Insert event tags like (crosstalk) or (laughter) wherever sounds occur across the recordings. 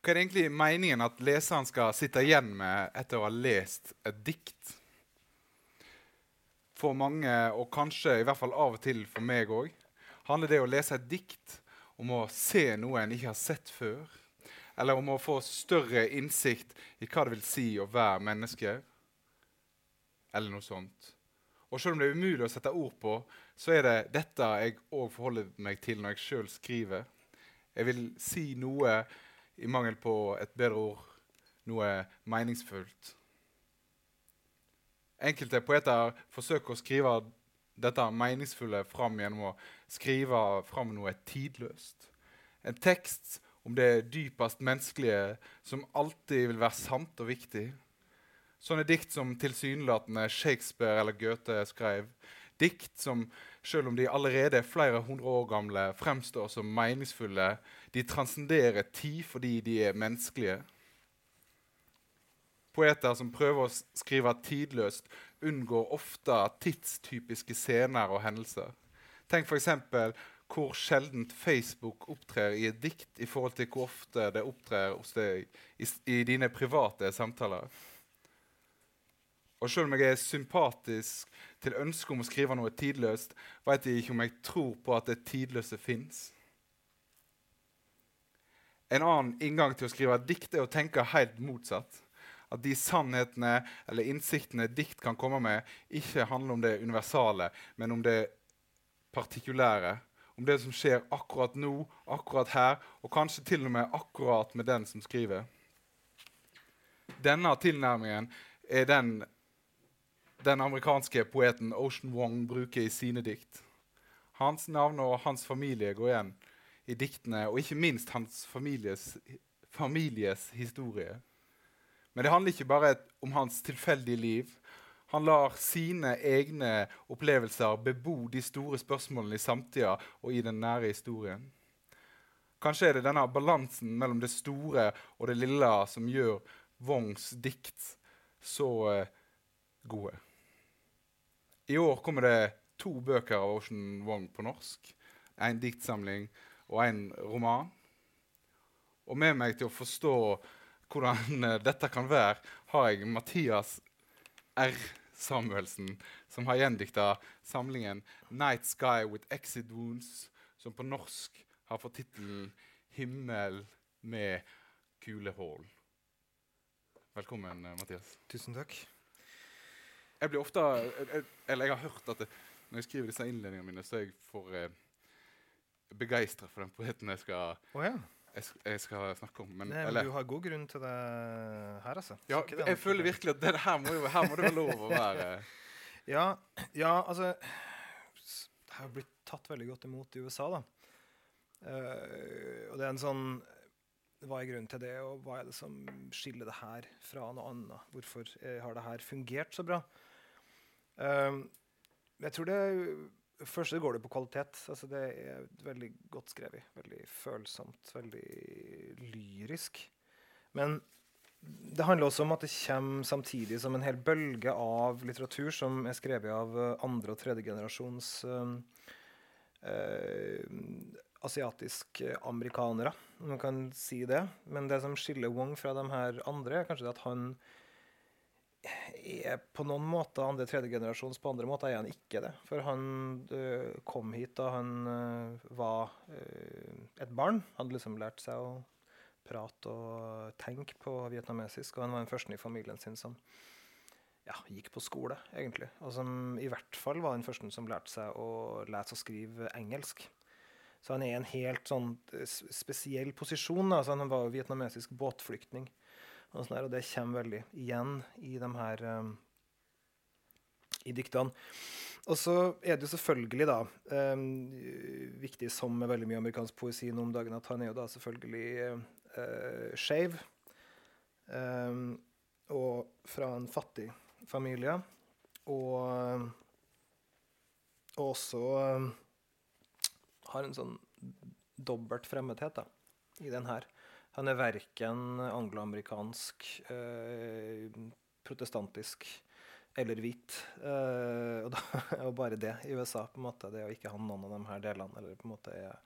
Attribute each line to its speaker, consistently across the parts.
Speaker 1: Hva er det egentlig meningen at leseren skal sitte igjen med etter å ha lest et dikt? For mange, og kanskje i hvert fall av og til for meg òg, handler det å lese et dikt om å se noe en ikke har sett før. Eller om å få større innsikt i hva det vil si å være menneske. Eller noe sånt. Og selv om det er umulig å sette ord på, så er det dette jeg òg forholder meg til når jeg sjøl skriver. Jeg vil si noe i mangel på et bedre ord, noe meningsfullt. Enkelte poeter forsøker å skrive dette meningsfulle fram gjennom å skrive fram noe tidløst. En tekst om det dypest menneskelige som alltid vil være sant og viktig. Sånne dikt som tilsynelatende Shakespeare eller Goethe skrev. Dikt som, selv om de allerede er flere hundre år gamle, fremstår som meningsfulle. De transcenderer tid fordi de er menneskelige. Poeter som prøver å skrive tidløst, unngår ofte tidstypiske scener og hendelser. Tenk f.eks. hvor sjeldent Facebook opptrer i et dikt i forhold til hvor ofte det opptrer hos deg i, i dine private samtaler. Og selv om jeg er sympatisk til ønsket om å skrive noe tidløst, vet jeg ikke om jeg tror på at det tidløse fins. En annen inngang til å skrive dikt er å tenke helt motsatt. At de sannhetene eller innsiktene dikt kan komme med, ikke handler om det universale, men om det partikulære. Om det som skjer akkurat nå, akkurat her, og kanskje til og med akkurat med den som skriver. Denne tilnærmingen er den den amerikanske poeten Ocean Wong bruker i sine dikt. Hans navn og hans familie går igjen i diktene, og ikke minst hans families, families historie. Men det handler ikke bare om hans tilfeldige liv. Han lar sine egne opplevelser bebo de store spørsmålene i samtida og i den nære historien. Kanskje er det denne balansen mellom det store og det lille som gjør Wongs dikt så uh, gode. I år kommer det to bøker av Ocean Wong på norsk. En diktsamling og en roman. Og med meg til å forstå hvordan uh, dette kan være, har jeg Mathias R. Samuelsen, som har gjendikta samlingen 'Night Sky with Exit Wounds', som på norsk har fått tittelen 'Himmel med kulehull'. Velkommen, uh, Mathias.
Speaker 2: Tusen takk.
Speaker 1: Jeg blir ofte, eller jeg har hørt at det, når jeg skriver disse innledningene mine, så er jeg for eh, begeistra for den poeten jeg skal,
Speaker 2: oh, ja.
Speaker 1: jeg, jeg skal snakke om. Men,
Speaker 2: Nei, men du har god grunn til det her, altså.
Speaker 1: Ja, jeg,
Speaker 2: jeg
Speaker 1: føler virkelig at det, her, må jo, her må det være lov å være. (laughs)
Speaker 2: Ja, ja, altså Det har blitt tatt veldig godt imot i USA, da. Uh, og det er en sånn Hva er grunnen til det, og hva er det som skiller det her fra noe annet? Hvorfor eh, har det her fungert så bra? Eh, jeg tror det Først går det på kvalitet. Altså det er veldig godt skrevet. Veldig følsomt. Veldig lyrisk. Men det handler også om at det kommer samtidig som en hel bølge av litteratur som er skrevet av eh, andre- og tredjegenerasjons um, uh, asiatiske amerikanere, om man kan si det. Men det som skiller Wong fra de her andre, er kanskje det at han er på noen måter andre tredjegenerasjons, på andre måter er han ikke det. For han eh, kom hit da han eh, var eh, et barn. Han Hadde liksom lært seg å prate og tenke på vietnamesisk. Og han var den første i familien sin som ja, gikk på skole, egentlig. Og som i hvert fall var den første som lærte seg å lese og skrive engelsk. Så han er i en helt sånn spesiell posisjon. Da. Så han var jo vietnamesisk båtflyktning. Og, sånn der, og det kommer veldig igjen i de her um, i diktene. Og så er det jo selvfølgelig da um, viktig, som med veldig mye amerikansk poesi nå om dagen, at han er jo da selvfølgelig uh, skeiv. Um, og fra en fattig familie. Og, og også um, har en sånn dobbelt fremmedhet da, i den her. Han er verken angloamerikansk, eh, protestantisk eller hvit. Eh, og, da, (laughs) og bare det i USA, på en måte, det å ikke ha noen av de her delene, eller på en måte er,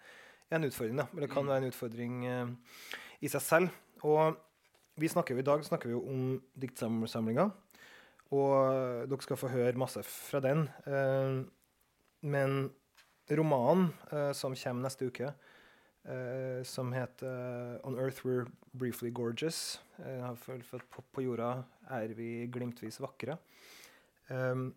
Speaker 2: er en utfordring. da. Men det kan
Speaker 1: Mm.
Speaker 2: være en utfordring eh, i seg selv. Og vi snakker jo i dag snakker vi jo om diktsamlinga. Og dere skal få høre masse fra den. Eh, men romanen eh, som kommer neste uke, eh, som heter 'On Earth We're Briefly Gorgeous', uh, for, for på, på, jorda er vi glimtvis vakre. Um,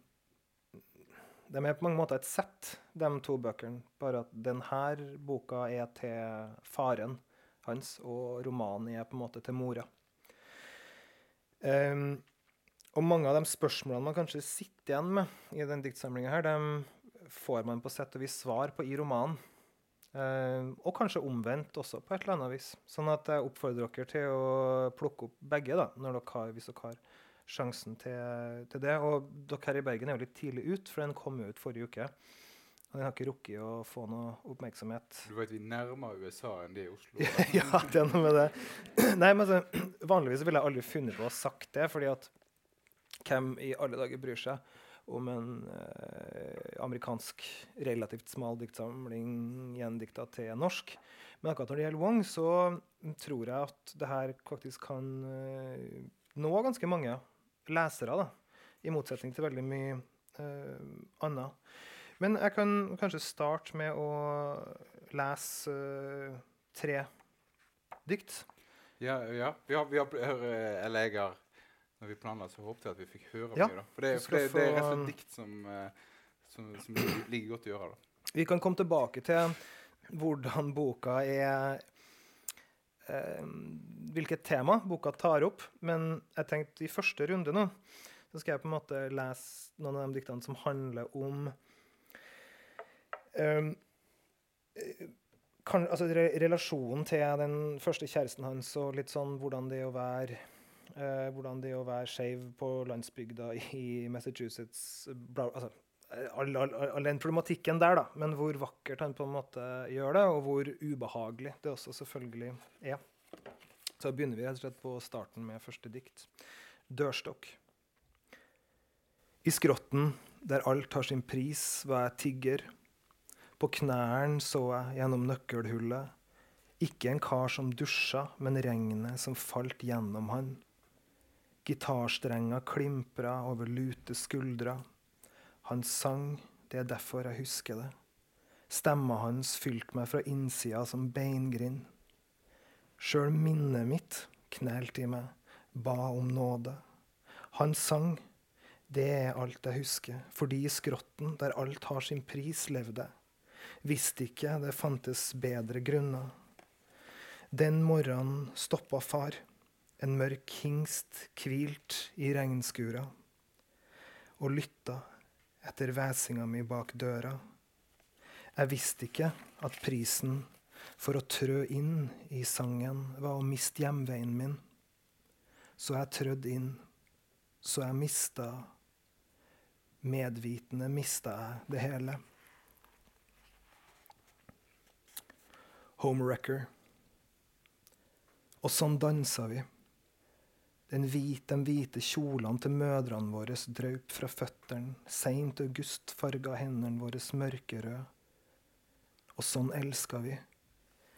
Speaker 2: de er på mange måter et sett, de to bøkene. Bare at denne boka er til faren hans, og romanen er på en måte til mora. Um, og mange av de spørsmålene man kanskje sitter igjen med i den diktsamlinga her, de får man på sett og vis svar på i romanen. Uh, og kanskje omvendt også, på et eller annet vis. Sånn at jeg oppfordrer dere til å plukke opp begge da, når dere har, hvis dere har sjansen til, til, det. Og dere her i Bergen er jo litt tidlig ut, for den kom jo ut forrige uke. Og den har ikke rukket å få noe oppmerksomhet.
Speaker 1: Du vet vi nærmer USA enn det i Oslo? (laughs)
Speaker 2: ja, det er noe med det. (clears throat) Nei, men så, Vanligvis ville jeg aldri funnet på å ha sagt det, fordi at hvem i alle dager bryr seg om en eh, amerikansk relativt smal diktsamling gjendikta til norsk? Men akkurat når det gjelder Wong, så tror jeg at det her faktisk kan eh, nå ganske mange lesere. da, I motsetning til veldig mye eh, annet. Men jeg kan kanskje starte med å lese uh, tre dikt.
Speaker 1: Ja, ja. Vi har, vi har, eller jeg har når vi planla, så håpet jeg at vi fikk høre ja, mye. da. For, det, for det, det, er rett og slett dikt som, uh, som, som ligger godt i øra. da.
Speaker 2: Vi kan komme tilbake til hvordan boka er eh, Hvilket tema boka tar opp. Men jeg tenkte i første runde nå så skal jeg på en måte lese noen av de diktene som handler om eh, kan, altså, re relasjonen til den første kjæresten hans og litt sånn hvordan det er å være Eh, hvordan det å være skeiv på landsbygda i Massachusetts bla, altså, all, all, all, den problematikken der, da. Men hvor vakkert han på en måte gjør det, og hvor ubehagelig det også selvfølgelig er. Så begynner vi rett og slett på starten med første dikt. Dørstokk. I skrotten, der alt har sin pris, var jeg tigger. På knærne så jeg gjennom nøkkelhullet. Ikke en kar som dusja, men regnet som falt gjennom han. Gitarstrenger klimpra over lute skuldre. Han sang, det er derfor jeg husker det. Stemma hans fylte meg fra innsida som beingrind. Sjøl minnet mitt knelte i meg, ba om nåde. Han sang, det er alt jeg husker, fordi i skrotten, der alt har sin pris, levde jeg. Visste ikke det fantes bedre grunner. Den morgenen stoppa far. En mørk hingst hvilt i regnskura og lytta etter hvesinga mi bak døra. Jeg visste ikke at prisen for å trø inn i sangen var å miste hjemveien min. Så jeg trødde inn, så jeg mista Medvitende mista jeg det hele. Homewrecker. Og sånn dansa vi. Den hvite, de hvite kjolene til mødrene våre draup fra føttene, seint august farga hendene våre mørkerøde. Og sånn elska vi.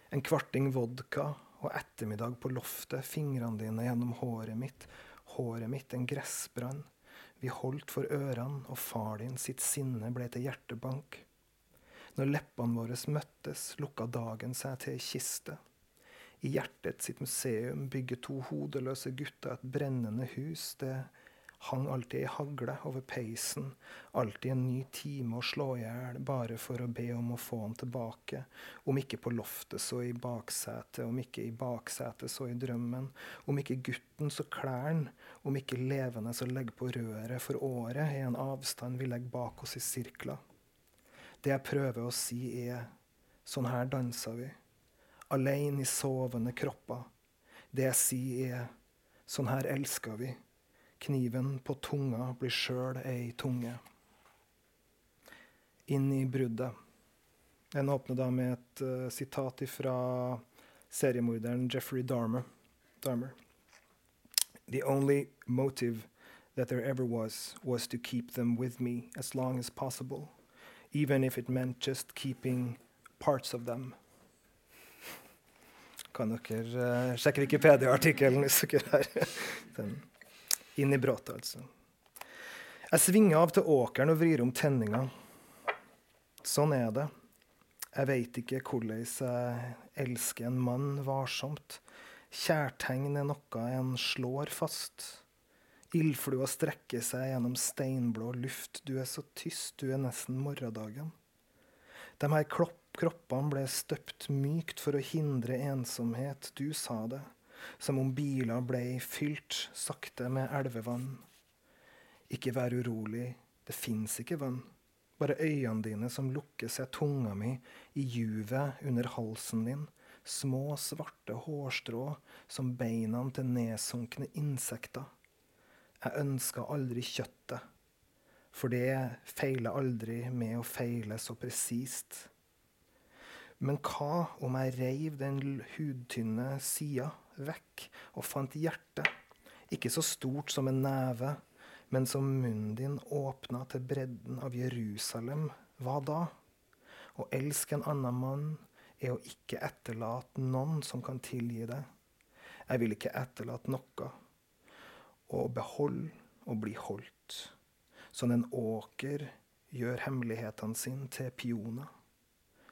Speaker 2: En kvarting vodka og ettermiddag på loftet, fingrene dine gjennom håret mitt, håret mitt en gressbrann. Vi holdt for ørene, og far din sitt sinne ble til hjertebank. Når leppene våre møttes, lukka dagen seg til ei kiste. I hjertet sitt museum bygger to hodeløse gutter et brennende hus. Det hang alltid ei hagle over peisen, alltid en ny time å slå i hjel, bare for å be om å få han tilbake, om ikke på loftet, så i baksetet, om ikke i baksetet, så i drømmen, om ikke gutten, så klærne, om ikke levende, så legg på røret, for året er en avstand vi legger bak oss i sirkler. Det jeg prøver å si, er sånn her danser vi alene i sovende kropper. Det jeg sier, er sånn her elsker vi. Kniven på tunga blir sjøl ei tunge. Inn i bruddet. En åpner da med et uh, sitat fra seriemorderen Jeffrey Dahmer. Dahmer. The only motive that there ever was was to keep them with me as long as possible, even if it meant just keeping parts of them kan dere uh, sjekke Wikipedia-artikkelen hvis dere er den. Inn i bråtet, altså. Jeg svinger av til åkeren og vrir om tenninga. Sånn er det. Jeg veit ikke hvordan jeg elsker en mann varsomt. Kjærtegn er noe en slår fast. Ildflua strekker seg gjennom steinblå luft. Du er så tyst, du er nesten morgendagen. De her kroppene ble støpt mykt for å hindre ensomhet. Du sa det. Som om biler ble fylt sakte med elvevann. Ikke vær urolig, det fins ikke vann. Bare øynene dine som lukker seg tunga mi i juvet under halsen din. Små, svarte hårstrå som beina til nedsunkne insekter. Jeg ønska aldri kjøttet, for det feiler aldri med å feile så presist. Men hva om jeg reiv den hudtynne sida vekk og fant hjertet, ikke så stort som en neve, men som munnen din åpna til bredden av Jerusalem, hva da? Å elske en annen mann er å ikke etterlate noen som kan tilgi deg. Jeg vil ikke etterlate noe. Å beholde og bli holdt. Sånn en åker gjør hemmelighetene sine til pioner.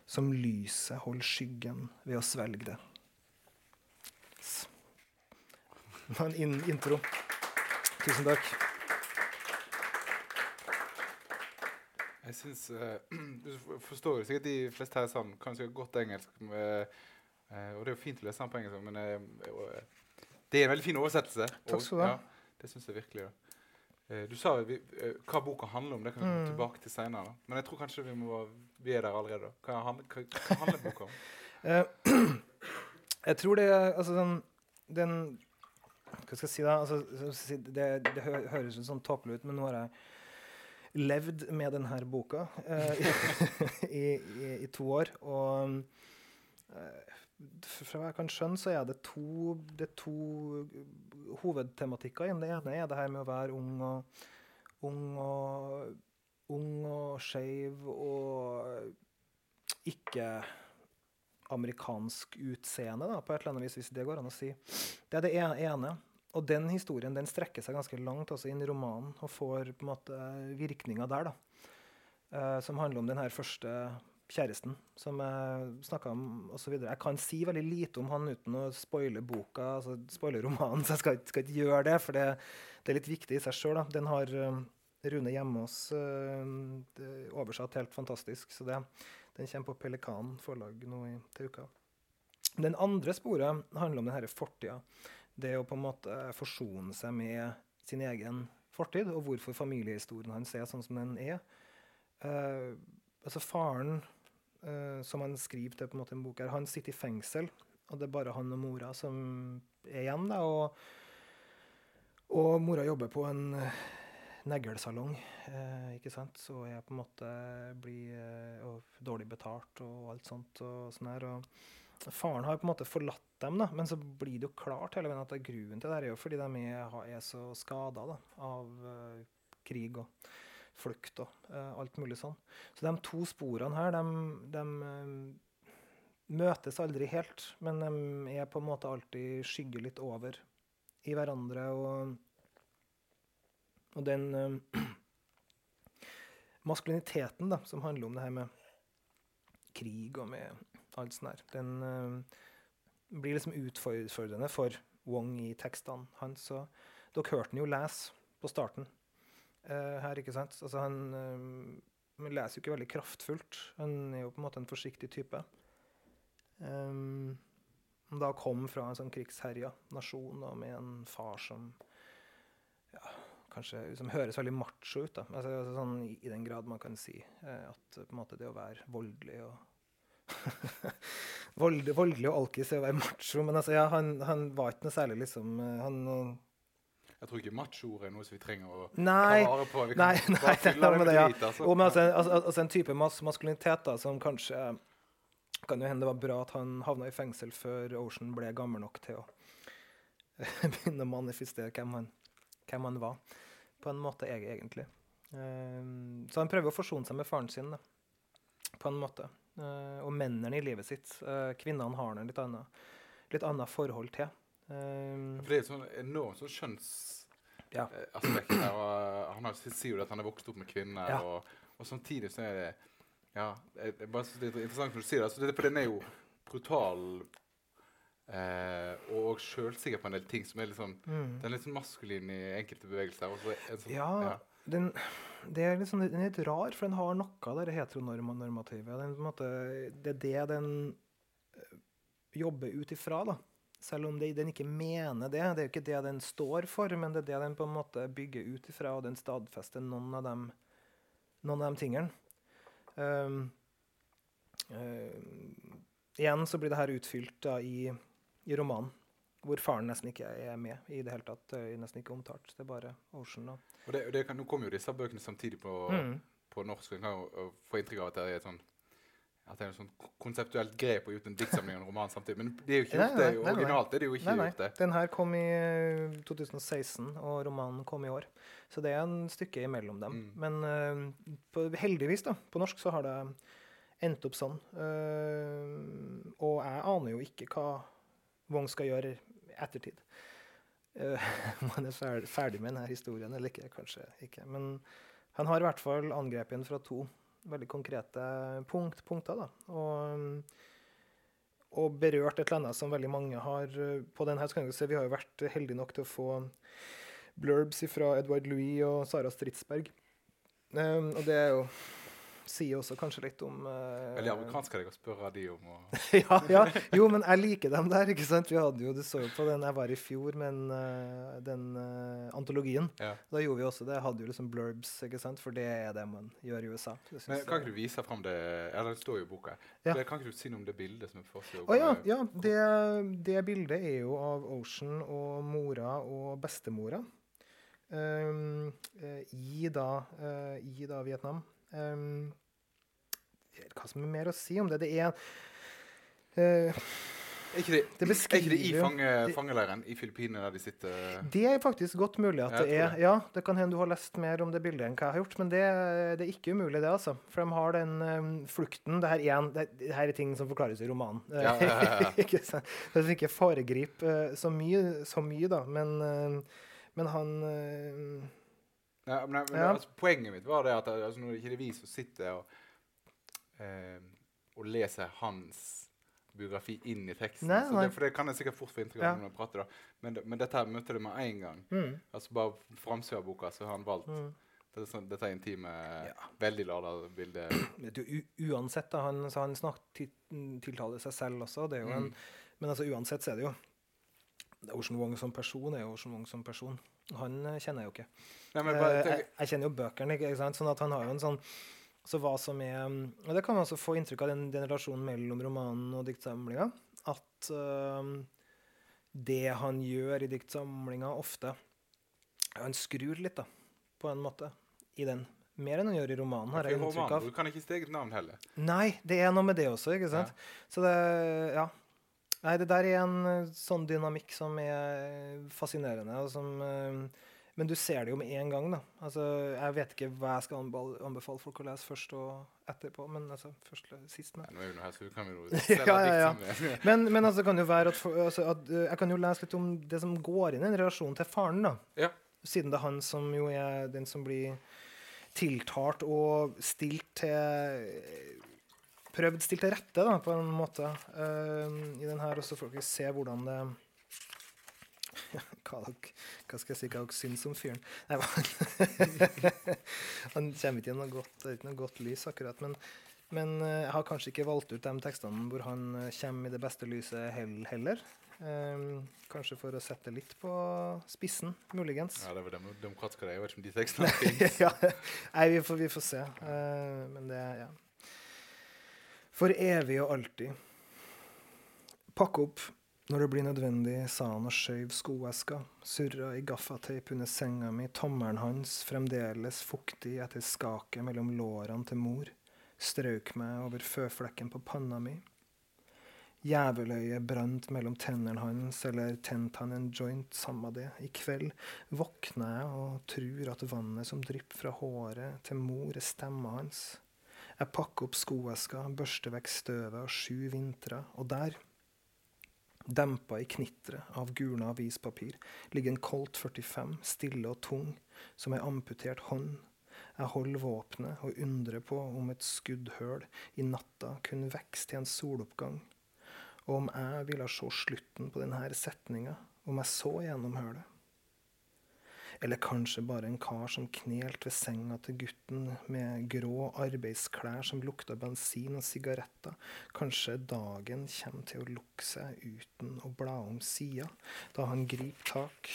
Speaker 2: Som lyset holder skyggen ved å svelge det. Det var en intro. Tusen takk.
Speaker 1: Jeg syns uh, (clears throat) Du forstår sikkert de fleste her sånn, kanskje godt engelsk. Med, uh, og det er jo fint å lese den på engelsk, men uh, det er en veldig fin oversettelse.
Speaker 2: Takk skal du ha.
Speaker 1: Ja, det syns jeg virkelig. da. Du sa vi, hva boka handler om. Det kan vi komme mm. tilbake til seinere. Men jeg tror kanskje vi, må, vi er der allerede. Hva, hva, hva handler boka om? (laughs) (clears throat)
Speaker 2: jeg tror det altså, den, den Hva skal jeg si, da? Altså, det, det høres sånn tåpelig ut, men nå har jeg levd med denne boka uh, (laughs) i, i, i, to år. Og eh, fra hva jeg kan skjønne, så er det to, det to hovedtematikker. Det ene er det her med å være ung og, ung og, ung og skeiv og ikke amerikansk utseende, da, på et eller annet vis, hvis det går an å si. Det er det ene. Og den historien den strekker seg ganske langt også inn i romanen og får på en måte virkninger der. da. Uh, som handler om den her første kjæresten som jeg snakka om osv. Jeg kan si veldig lite om han uten å spoile boka, altså spoile romanen, så jeg skal, skal, ikke gjøre det, for det, det, er litt viktig i seg sjøl. Den har uh, Rune Hjemås uh, oversatt helt fantastisk, så det, den kommer på Pelikan forlag nå i, til uka. Den andre sporet handler om denne fortida det å på en måte forsone seg med sin egen fortid, og hvorfor familiehistorien hans er sånn som den er. Uh, altså Faren, som han skriver til på en måte bok her, han sitter i fengsel, og det er bare han og mora som er igjen. da, og, og mora jobber på en uh, neglesalong, eh, ikke sant, så jeg på en måte blir eh, dårlig betalt og alt sånt. og sånn her, og Faren har på en måte forlatt dem, da, men så blir det jo klart hele veien at grunnen til det er jo fordi de er, så skada av uh, krig og flukt og uh, alt mulig sånn. Så de to sporene her, de, de uh, møtes aldri helt, men de er på en måte alltid skygger litt over i hverandre. Og, og den (clears throat) maskuliniteten da, som handler om det her med krig og med alt sånt her, Den uh, blir liksom utfordrende for Wong i tekstene hans. Så dere hørte han jo lese på starten her, ikke sant? Altså han, uh, han leser jo ikke veldig kraftfullt. Han er jo på en måte en forsiktig type. Um, da kom fra en sånn krigsherja nasjon da, med en far som ja, kanskje som høres veldig macho ut. da, altså, altså, sånn, i, i, den grad man kan si eh, at på en måte det å være voldelig og (laughs) voldelig, voldelig og alkis er å være macho. Men altså, ja, han, han, var ikke noe særlig liksom eh, han,
Speaker 1: eh, Jeg tror ikke macho er noe som vi trenger å
Speaker 2: nei,
Speaker 1: ta vare på. Vi
Speaker 2: kan nei, (laughs) nei, bare fylle det med drit. Altså. Og, altså, altså, altså, en type mas maskulinitet da, som kanskje kan jo hende det var bra at han havna i fengsel før Ocean ble gammel nok til å (laughs) begynne å manifestere hvem han, hvem han var. På en måte, jeg, egentlig. Um, så han prøver å forsone seg med faren sin, da. på en måte. Uh, og mennene i livet sitt. Uh, kvinnene har noe litt annet. litt annet forhold til. Um,
Speaker 1: For det er et sånn enormt sånn skjønnsaspekt
Speaker 2: Ja.
Speaker 1: her. Og eh, han har, sier jo at han er vokst opp med kvinner,
Speaker 2: Ja.
Speaker 1: og, og samtidig så er det Ja, jeg, jeg bare synes det er interessant når du sier det. Altså, det for den er jo brutal eh, og sjølsikker på en del ting som er litt sånn
Speaker 2: mm.
Speaker 1: Den er litt sånn maskulin i enkelte bevegelser. Er en sånn,
Speaker 2: Ja, den, det er sånn, den er litt rar, for den har noe av det heteronormative. Den, måte, det er det den eh, jobber ut ifra, da. Selv om det, den ikke mener det. Det er jo ikke det den står for, men det er det den på en måte bygger ut ifra, og den stadfester noen av dem, noen av de tingene. Um, uh, igjen så blir det her utfylt da, i, i romanen, hvor faren nesten ikke er med i det hele tatt. Er nesten ikke omtalt. Det er bare Ocean.
Speaker 1: Og det, det kan, nå kommer jo disse bøkene samtidig på,
Speaker 2: Mm.
Speaker 1: på norsk. En kan jo få inntrykk av at det er et sånn at det er et sånt konseptuelt grep å gi ut en diktsamling og en roman samtidig. Men det er jo ikke gjort det.
Speaker 2: nei.
Speaker 1: Originalt er det jo ikke
Speaker 2: Nei, nei.
Speaker 1: gjort det.
Speaker 2: Den her kom i eh, 2016, og romanen kom i år. Så det er en stykke imellom dem.
Speaker 1: Mm.
Speaker 2: Men uh, på, heldigvis, da, på norsk så har det endt opp sånn. Uh, og jeg aner jo ikke hva Wong skal gjøre ettertid. Uh, (laughs) om han er ferdig med denne historien eller ikke, kanskje ikke. Men han har i hvert fall angrepet den fra to veldig konkrete punkt, punkter. Da. Og, og berørt et eller annet som veldig mange har eh, på denne se, Vi har jo vært heldige nok til å få blurbs fra Edvard Louis og Sara Stridsberg. Um, og det er jo sier også kanskje litt om uh,
Speaker 1: Veldig amerikansk av deg å spørre de om å (laughs)
Speaker 2: ja, ja. Jo, men jeg liker dem der. ikke sant? Vi hadde jo, Du så jo på den jeg var i fjor, men uh, den uh, antologien.
Speaker 1: ja.
Speaker 2: Da gjorde vi også det. Jeg hadde jo liksom blurbs, ikke sant? for det er det man gjør i USA.
Speaker 1: Men Kan ikke du vise fram det Eller det står jo i boka.
Speaker 2: Ja.
Speaker 1: Det, kan ikke du si noe om det bildet som er på forsida?
Speaker 2: Ja, ja. Det, det bildet er jo av Ocean og mora og bestemora um, eh, i, da, eh, i da Vietnam. Um, hva som er mer å si om det? Det er uh,
Speaker 1: Er ikke det,
Speaker 2: Det
Speaker 1: er ikke det i fange, fangeleiren i Filippinene der de sitter
Speaker 2: Det er faktisk godt mulig at det er.
Speaker 1: det.
Speaker 2: Ja, det kan hende du har lest mer om det bildet enn hva jeg har gjort, men det, det er ikke umulig, det, altså. For de har den um, flukten Det her, er det, det her er ting som forklares i romanen.
Speaker 1: Ja, ja, ja, (laughs)
Speaker 2: ikke sant? Så jeg ikke foregrip uh, så, mye, så mye, da, men, uh, men han eh,
Speaker 1: ja, men, men,
Speaker 2: Ja.
Speaker 1: altså, Poenget mitt var det at altså, når det ikke er vi som sitter og, eh, og leser hans biografi inn i teksten
Speaker 2: Nei,
Speaker 1: så
Speaker 2: nei.
Speaker 1: Det, For det kan jeg sikkert fort få inntrykk av
Speaker 2: Ja.
Speaker 1: når jeg prater. da. Men, men dette her møter det med en gang.
Speaker 2: mm,
Speaker 1: Altså Bare framsida av boka så har han valgt
Speaker 2: mm.
Speaker 1: dette, sånn, dette intime,
Speaker 2: Ja.
Speaker 1: veldig lada bildet. (clears throat)
Speaker 2: Du, u uansett, da, han, så han snakket til, tiltaler seg selv også. Det er jo en,
Speaker 1: Mm.
Speaker 2: Men altså, uansett så er det jo Ocean Wong som person er jo Ocean Wong som person. Han eh, kjenner jeg jo ikke.
Speaker 1: Nei, men bare
Speaker 2: Eh, jeg, jeg kjenner jo bøkene, ikke sant? sånn at han har jo en sånn så hva som er, og Det kan man også få inntrykk av den, den relasjonen mellom romanen og diktsamlinga. At uh, det han gjør i diktsamlinga ofte Han skrur litt, da, på en måte, i den. Mer enn han gjør i romanen. har jeg inntrykk av.
Speaker 1: Du kan ikke sitt eget navn heller.
Speaker 2: Nei, det er noe med det også, ikke sant? Så det Ja. Nei, det der er en eh, sånn dynamikk som er fascinerende, og som eh, Men du ser det jo med en gang, da. Altså, jeg vet ikke hva jeg skal anbefale, folk å lese først og etterpå, men altså først sist. Men,
Speaker 1: Nei, nå er vi her, så kan jo (laughs)
Speaker 2: Ja, ja, ja. (laughs) men, men altså, kan jo være at, for, altså, at eh, Jeg kan jo lese litt om det som går inn i en relasjon til faren, da.
Speaker 1: Ja.
Speaker 2: Siden det er han som jo er den som blir tiltalt og stilt til Prøvd stilt til rette, da, på en måte, eh, i den her. Og så får dere se hvordan det (laughs) hva, hva skal jeg si hva dere syns om fyren? Nei, (laughs) Han kommer ikke i noe godt, ikke noe godt lys, akkurat. Men, men eh, jeg har kanskje ikke valgt ut de tekstene hvor han eh, kommer i det beste lyset heller. Um, kanskje for å sette litt på spissen, muligens.
Speaker 1: Ja, det var dem- dem deg. Jeg vet ikke om de tekstene (laughs) finnes.
Speaker 2: ja. Nei, vi får, vi får se. Uh, men det Ja. For evig og alltid. Pakk opp når det blir nødvendig, sa han og skjøv skoeska. Surra i gaffateip under senga mi, tommelen hans fremdeles fuktig etter skaket mellom lårene til mor. Strøk meg over føflekken på panna mi. Jæveløyet brant mellom tennene hans, eller tent han en joint, samme det. I kveld våkner jeg og tror at vannet som drypper fra håret til mor, er stemma hans. Jeg pakker opp skoeska, børster vekk støvet av sju vintre, og der Dempa i knitteret av gulna avispapir ligger en Colt 45, stille og tung, som ei amputert hånd. Jeg holder våpenet og undrer på om et skuddhull i natta kunne vokse til en soloppgang, og om jeg ville se slutten på denne setninga om jeg så gjennom hølet. Eller kanskje bare en kar som knelte ved senga til gutten med grå arbeidsklær som lukta bensin og sigaretter. Kanskje dagen kommer til å lukke seg uten å bla om sida, da han griper tak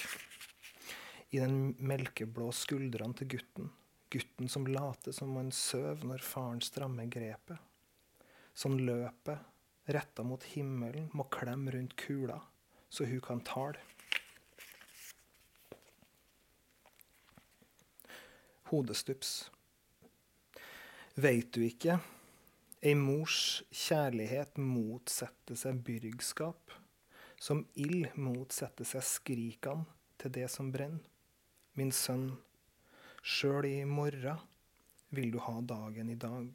Speaker 2: i den melkeblå skuldrene til gutten. Gutten som later som han sover når faren strammer grepet. Som løpet, retta mot himmelen, må klemme rundt kula, så hun kan tale. Hodestups. Veit du ikke? Ei mors kjærlighet motsetter seg byrgskap, som ild motsetter seg skrikene til det som brenner. Min sønn, sjøl i morra vil du ha dagen i dag.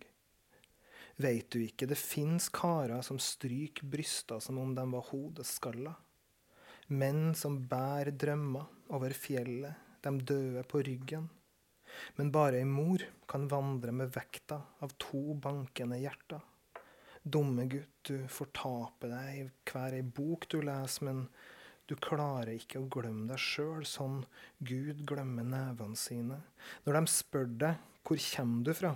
Speaker 2: Veit du ikke det fins karer som stryker bryster som om de var hodeskalla? Menn som bærer drømmer over fjellet, de døde på ryggen. Men bare ei mor kan vandre med vekta av to bankende hjerter. Dumme gutt, du fortaper deg i hver ei bok du leser, men du klarer ikke å glemme deg sjøl, sånn Gud glemmer nevene sine. Når de spør deg hvor kommer du fra,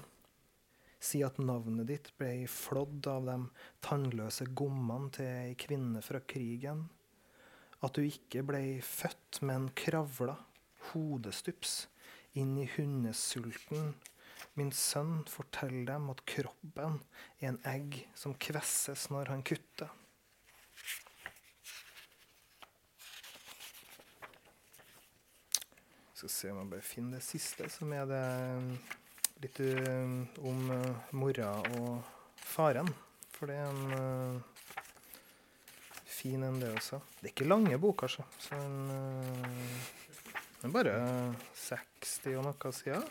Speaker 2: si at navnet ditt ble flådd av de tannløse gommene til ei kvinne fra krigen. At du ikke ble født, men kravla, hodestups, inn i hundesulten. Min sønn, fortell dem at kroppen er en egg som kvesses når han kutter. Jeg skal se om jeg bare finner det siste, som er det litt uh, om uh, mora og faren. For det er en uh, fin en, det også. Det er ikke lange boka, så. så en, det er bare 60 og noe siden.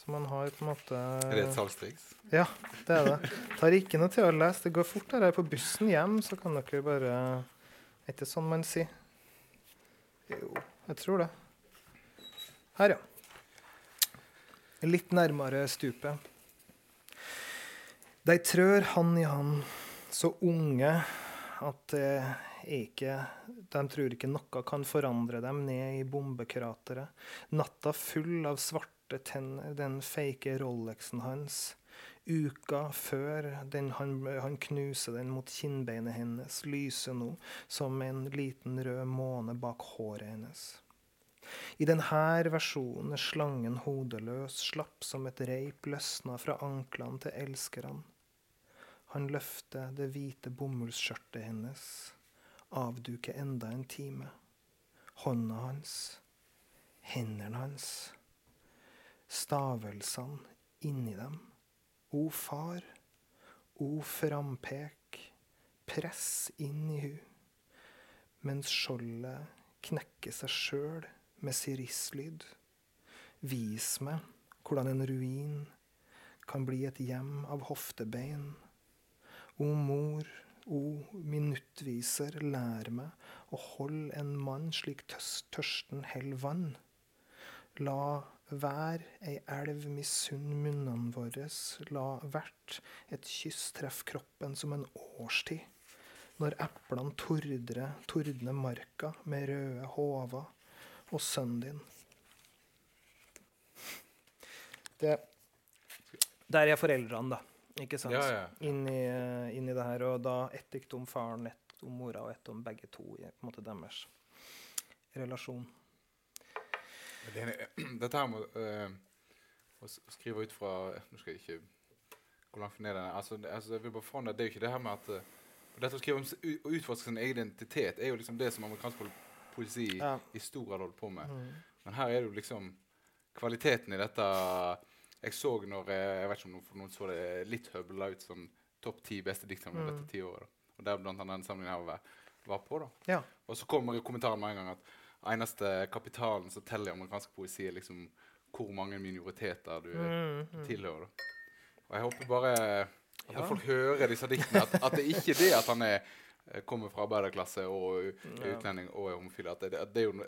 Speaker 2: Så man har på en måte
Speaker 1: det et salgstriks?
Speaker 2: Ja, det er det. Tar ikke noe til å lese. Det går fort. her. er på bussen hjem, så kan dere bare Er ikke sånn man sier? Jo, jeg tror det. Her, ja. Litt nærmere stupet. De trør hand i hand, så unge at det ikke De tror ikke noe kan forandre dem ned i bombekrateret. Natta full av svarte tenner, den feike Rolexen hans. Uka før den, han, han, knuser den mot kinnbeinet hennes, lyser nå som en liten rød måne bak håret hennes. I denne versjonen er slangen hodeløs, slapp som et reip løsna fra anklene til elskerne. Han løfter det hvite bomullsskjørtet hennes avduke enda en time. Hånda hans, hendene hans, stavelsene inni dem. O far, o frampek, press inn i hu, mens skjoldet knekker seg sjøl med sirisslyd. Vis meg hvordan en ruin kan bli et hjem av hoftebein. O mor, O minuttviser, lær meg å holde en mann slik tørsten hell vann. La hver ei elv misunn munnene våre, la hvert et kyss treffe kroppen som en årstid. Når eplene tordrer, tordner marka med røde håver, og sønnen din. Det, der er foreldrene, da. Ikke sant?
Speaker 1: Ja, ja.
Speaker 2: Inn, i, inn, i, det her. Og da ett dikt om faren, ett om mora og ett om begge to. i på en måte deres relasjon.
Speaker 1: Det, (clears throat) dette her med uh, å skrive ut fra Nå skal jeg ikke gå langt ned den. Altså, altså, jeg vil bare få ned, det er jo ikke det her med at dette å skrive om å utforske sin egen identitet er jo liksom det som amerikansk poesi ja. i stor grad holder på med. Mm. Men her er det jo liksom kvaliteten i dette jeg så når eh, Jeg vet ikke om noen, så det litt høvla ut som topp ti beste diktsamlinger mm. dette tiåret. Og der blant annet den samlingen her var, var på. da.
Speaker 2: Ja.
Speaker 1: Og så kommer kommentaren med en gang at eneste kapitalen som teller i amerikansk poesi, er liksom hvor mange minoriteter du mm, mm. tilhører. Og jeg håper bare at ja. folk hører disse diktene, at, at, det ikke er det at han er eh, kommer fra arbeiderklasse og
Speaker 2: er
Speaker 1: utlending og er homofil. At det, at det er jo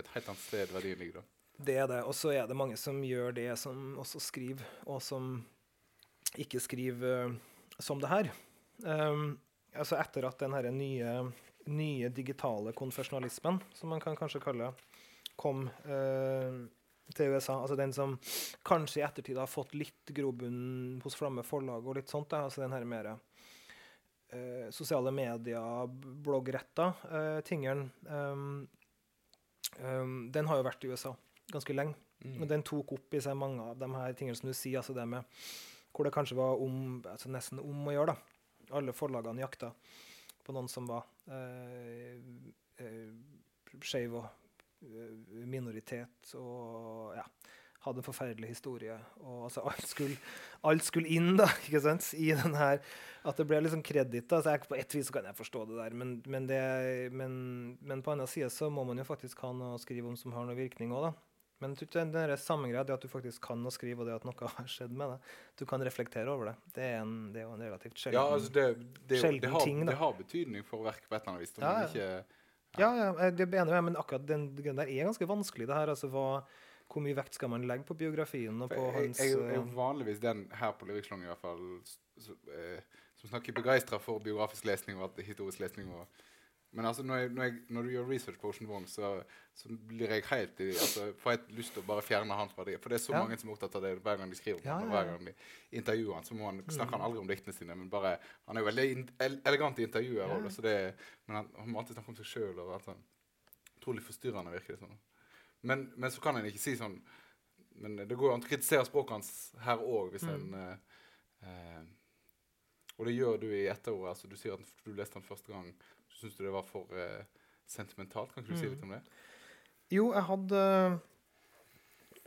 Speaker 1: et helt annet sted verdien ligger. da.
Speaker 2: Det er det. Og så er det mange som gjør det, som også skriver, og som ikke skriver eh, som det her. Um, altså etter at den herre nye, nye digitale konfesjonalismen, som man kan kanskje kalle kom uh, til USA, altså den som kanskje i ettertid har fått litt grobunn hos Flamme forlag og litt sånt, da, altså den her mer eh, sosiale medier, bloggretta eh, tingeren, um, um, den har jo vært i USA ganske lenge. Men den tok opp i seg mange av de her tingene som du sier, altså det med hvor det kanskje var om, altså nesten om å gjøre. da. Alle forlagene jakta på noen som var eh, eh, skeiv og eh, minoritet og ja, hadde en forferdelig historie. Og altså, alt skulle, alt skulle inn da, ikke sant, i den her At det ble liksom kreditt. da, så jeg, På et vis så kan jeg forstå det der, men, men, det, men, men på annen side så må man jo faktisk ha noe å skrive om som har noe virkning òg, da. Men jeg tror ikke den samme greia, det at du faktisk kan å skrive, og det at noe har skjedd med det, du kan reflektere over det, det er, en, det er jo en relativt sjelden
Speaker 1: Ja, altså det, det,
Speaker 2: Sjelden
Speaker 1: det, har,
Speaker 2: ting, da.
Speaker 1: det har betydning for verket på et eller annet vis.
Speaker 2: Ja, ja.
Speaker 1: ikke
Speaker 2: Ja, ja, jeg er enig med deg, men akkurat den greia der er ganske vanskelig. det her, altså hva, Hvor mye vekt skal man legge på biografien og på
Speaker 1: jeg,
Speaker 2: hans
Speaker 1: jeg, jeg er jo
Speaker 2: eh,
Speaker 1: vanligvis den her på Lyrikslong i hvert fall s- s- eh, som snakker begeistra for biografisk lesning og historisk lesning. Og, men altså når, jeg, når, jeg, når du gjør research på Ocean Wong, så, så blir jeg helt i altså, Får jeg lyst til å bare fjerne han fra det. For det er så
Speaker 2: Ja.
Speaker 1: mange som er opptatt av det hver gang de skriver
Speaker 2: Ja,
Speaker 1: og
Speaker 2: ja,
Speaker 1: hver gang de intervjuer han, så han, snakker
Speaker 2: Mm.
Speaker 1: han aldri om diktene sine. Men bare, han er jo veldig elegant i intervjuer. Også, Så det, men han, han må alltid snakke om seg sjøl. Sånn. Utrolig forstyrrende, virker det som. Men, men så kan en ikke si sånn Men det går an å kritisere språket hans her òg, hvis
Speaker 2: Mm.
Speaker 1: en eh, eh, Og det gjør du i etterordet. Altså, du sier at du leste den første gang. Syns du det var for eh, sentimentalt. Kan ikke du si
Speaker 2: Mm.
Speaker 1: litt om det?
Speaker 2: Jo, jeg hadde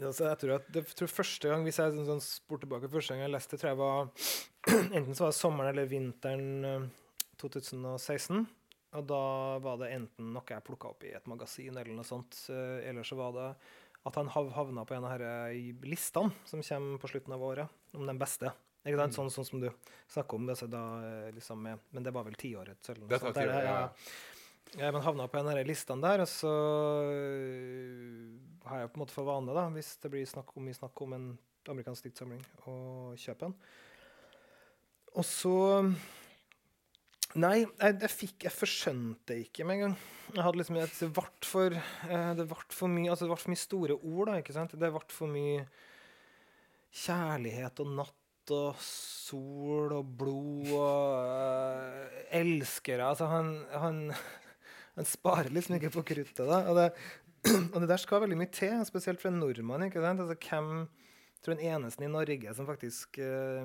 Speaker 2: altså, jeg tror at det jeg tror første gang Hvis jeg sånn, sånn spor tilbake første gang jeg leste, tror jeg var (clears throat) Enten så var det sommeren eller vinteren eh, 2016. Og da var det enten noe jeg plukka opp i et magasin, eller noe sånt. eh, Eller så var det at han havna på en av disse listene som kommer på slutten av året, om den beste. Ikke sant?
Speaker 1: Mm.
Speaker 2: Sånn, sånn som du snakker om. Altså, da, eh, liksom men det var vel tiårets eller noe sånt. der,
Speaker 1: ja.
Speaker 2: ja, men havna på en av de listene der, og så øh, har jeg på en måte for vane, da, hvis det blir snakk om, mye snakk om en amerikansk diktsamling, å kjøpe den. Og så Nei, jeg, jeg fikk Jeg forskjønte ikke med en gang. Jeg hadde liksom, Det ble for, eh, det ble for mye altså det ble for mye store ord, da. ikke sant? Det ble for mye kjærlighet og natt og sol og blod og uh, elskere. Altså, han, han, han sparer liksom ikke på kruttet. da. Og det, og det der skal veldig mye til, spesielt for en nordmann. ikke sant? Altså, hvem tror den eneste i Norge som faktisk uh,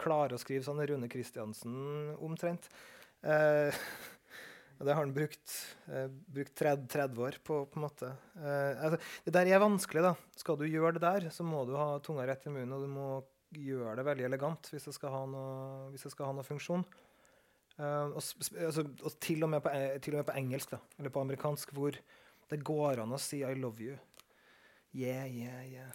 Speaker 2: klarer å skrive sånn, Rune Kristiansen omtrent. Uh, og det har han brukt, eh, brukt 30, 30 år på, på en måte. Eh, altså, det der er vanskelig, da. Skal du gjøre det der, så må du ha tunga rett i munnen, og du må gjøre det veldig elegant hvis det skal ha noe, skal ha noe funksjon. Uh, og, altså, og til, og med på, e- til og med på engelsk, da, eller på amerikansk, hvor det går an å si 'I love you'. Yeah, yeah, yeah.